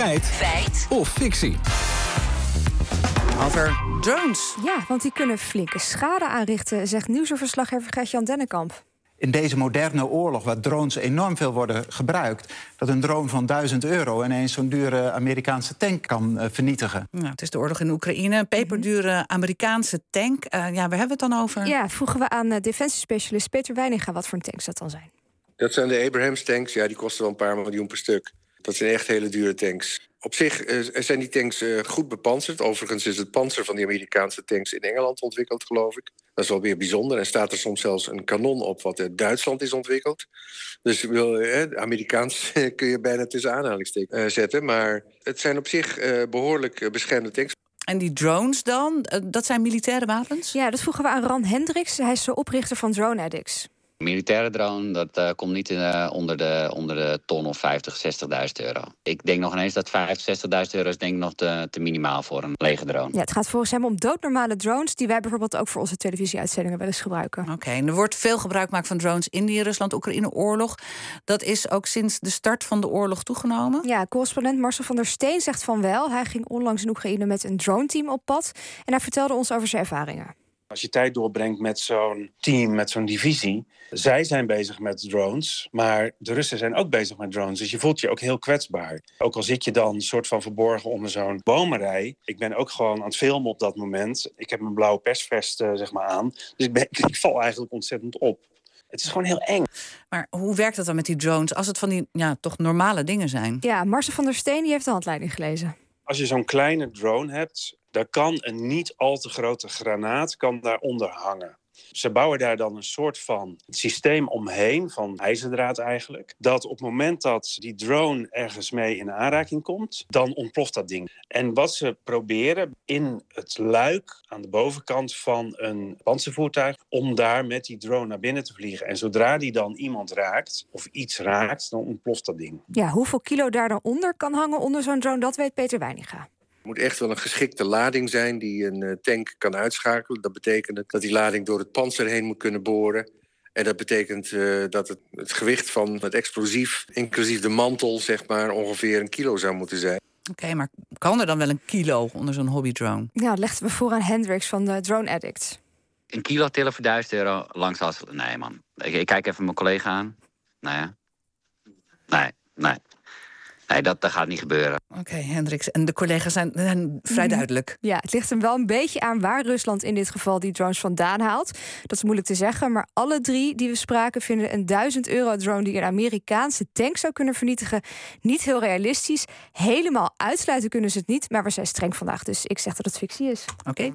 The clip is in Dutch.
Feit. Feit. Of fictie. Over drones. Ja, want die kunnen flinke schade aanrichten, zegt nieuwsverslaggever Gert-Jan Dennekamp. In deze moderne oorlog, waar drones enorm veel worden gebruikt, dat een drone van 1000 euro ineens zo'n dure Amerikaanse tank kan uh, vernietigen. Nou, het is de oorlog in Oekraïne, een peperdure Amerikaanse tank. Uh, ja, waar hebben we het dan over? Ja, vroegen we aan uh, defensiespecialist Peter Weininga wat voor een tanks dat dan zijn. Dat zijn de Abrams tanks. Ja, die kosten wel een paar miljoen per stuk. Dat zijn echt hele dure tanks. Op zich uh, zijn die tanks uh, goed bepanserd. Overigens is het panzer van die Amerikaanse tanks in Engeland ontwikkeld, geloof ik. Dat is wel weer bijzonder. En staat er soms zelfs een kanon op wat in Duitsland is ontwikkeld. Dus wil, uh, Amerikaans kun je bijna tussen aanhalingstekens zetten. Maar het zijn op zich behoorlijk beschermde tanks. En die drones dan, dat zijn militaire wapens? Ja, dat vroegen we aan Ran Hendricks. Hij is de oprichter van Drone Addicts militaire drone, dat uh, komt niet uh, onder, de, onder de ton of 50, 60.000 euro. Ik denk nog ineens dat 50, 60.000 euro is denk ik nog te, te minimaal voor een lege drone. Ja, het gaat volgens hem om doodnormale drones... die wij bijvoorbeeld ook voor onze televisieuitzendingen wel eens gebruiken. Oké, okay, er wordt veel gebruik gemaakt van drones in die Rusland-Oekraïne-oorlog. Dat is ook sinds de start van de oorlog toegenomen? Ja, correspondent Marcel van der Steen zegt van wel. Hij ging onlangs in Oekraïne met een drone-team op pad... en hij vertelde ons over zijn ervaringen. Als je tijd doorbrengt met zo'n team, met zo'n divisie. Zij zijn bezig met drones, maar de Russen zijn ook bezig met drones. Dus je voelt je ook heel kwetsbaar. Ook al zit je dan een soort van verborgen onder zo'n bomenrij. Ik ben ook gewoon aan het filmen op dat moment. Ik heb mijn blauwe persvest uh, zeg maar aan. Dus ik, ben, ik val eigenlijk ontzettend op. Het is gewoon heel eng. Maar hoe werkt dat dan met die drones als het van die ja, toch normale dingen zijn? Ja, Marcel van der Steen die heeft de handleiding gelezen. Als je zo'n kleine drone hebt, daar kan een niet al te grote granaat kan daaronder hangen. Ze bouwen daar dan een soort van systeem omheen, van ijzerdraad eigenlijk. Dat op het moment dat die drone ergens mee in aanraking komt, dan ontploft dat ding. En wat ze proberen in het luik aan de bovenkant van een panzervoertuig, om daar met die drone naar binnen te vliegen. En zodra die dan iemand raakt, of iets raakt, dan ontploft dat ding. Ja, hoeveel kilo daar dan onder kan hangen onder zo'n drone, dat weet Peter Weininga. Het moet echt wel een geschikte lading zijn die een uh, tank kan uitschakelen. Dat betekent dat die lading door het panzer heen moet kunnen boren. En dat betekent uh, dat het, het, gewicht van het explosief, inclusief de mantel, zeg maar, ongeveer een kilo zou moeten zijn. Oké, okay, maar kan er dan wel een kilo onder zo'n hobbydrone? Ja, legden we voor aan Hendricks van de Drone Addict. Een kilo tillen voor 1000 euro langs als... Nee, man. Ik, ik kijk even mijn collega aan. Nou ja. Nee, nee. Nee, dat, dat gaat niet gebeuren. Oké, okay, Hendricks. En de collega's zijn, vrij mhm. duidelijk. Ja, het ligt hem wel een beetje aan waar Rusland in dit geval die drones vandaan haalt. Dat is moeilijk te zeggen, maar alle drie die we spraken vinden een 1000 euro drone die een Amerikaanse tank zou kunnen vernietigen niet heel realistisch. Helemaal uitsluiten kunnen ze het niet, maar we zijn streng vandaag, dus ik zeg dat het fictie is. Oké.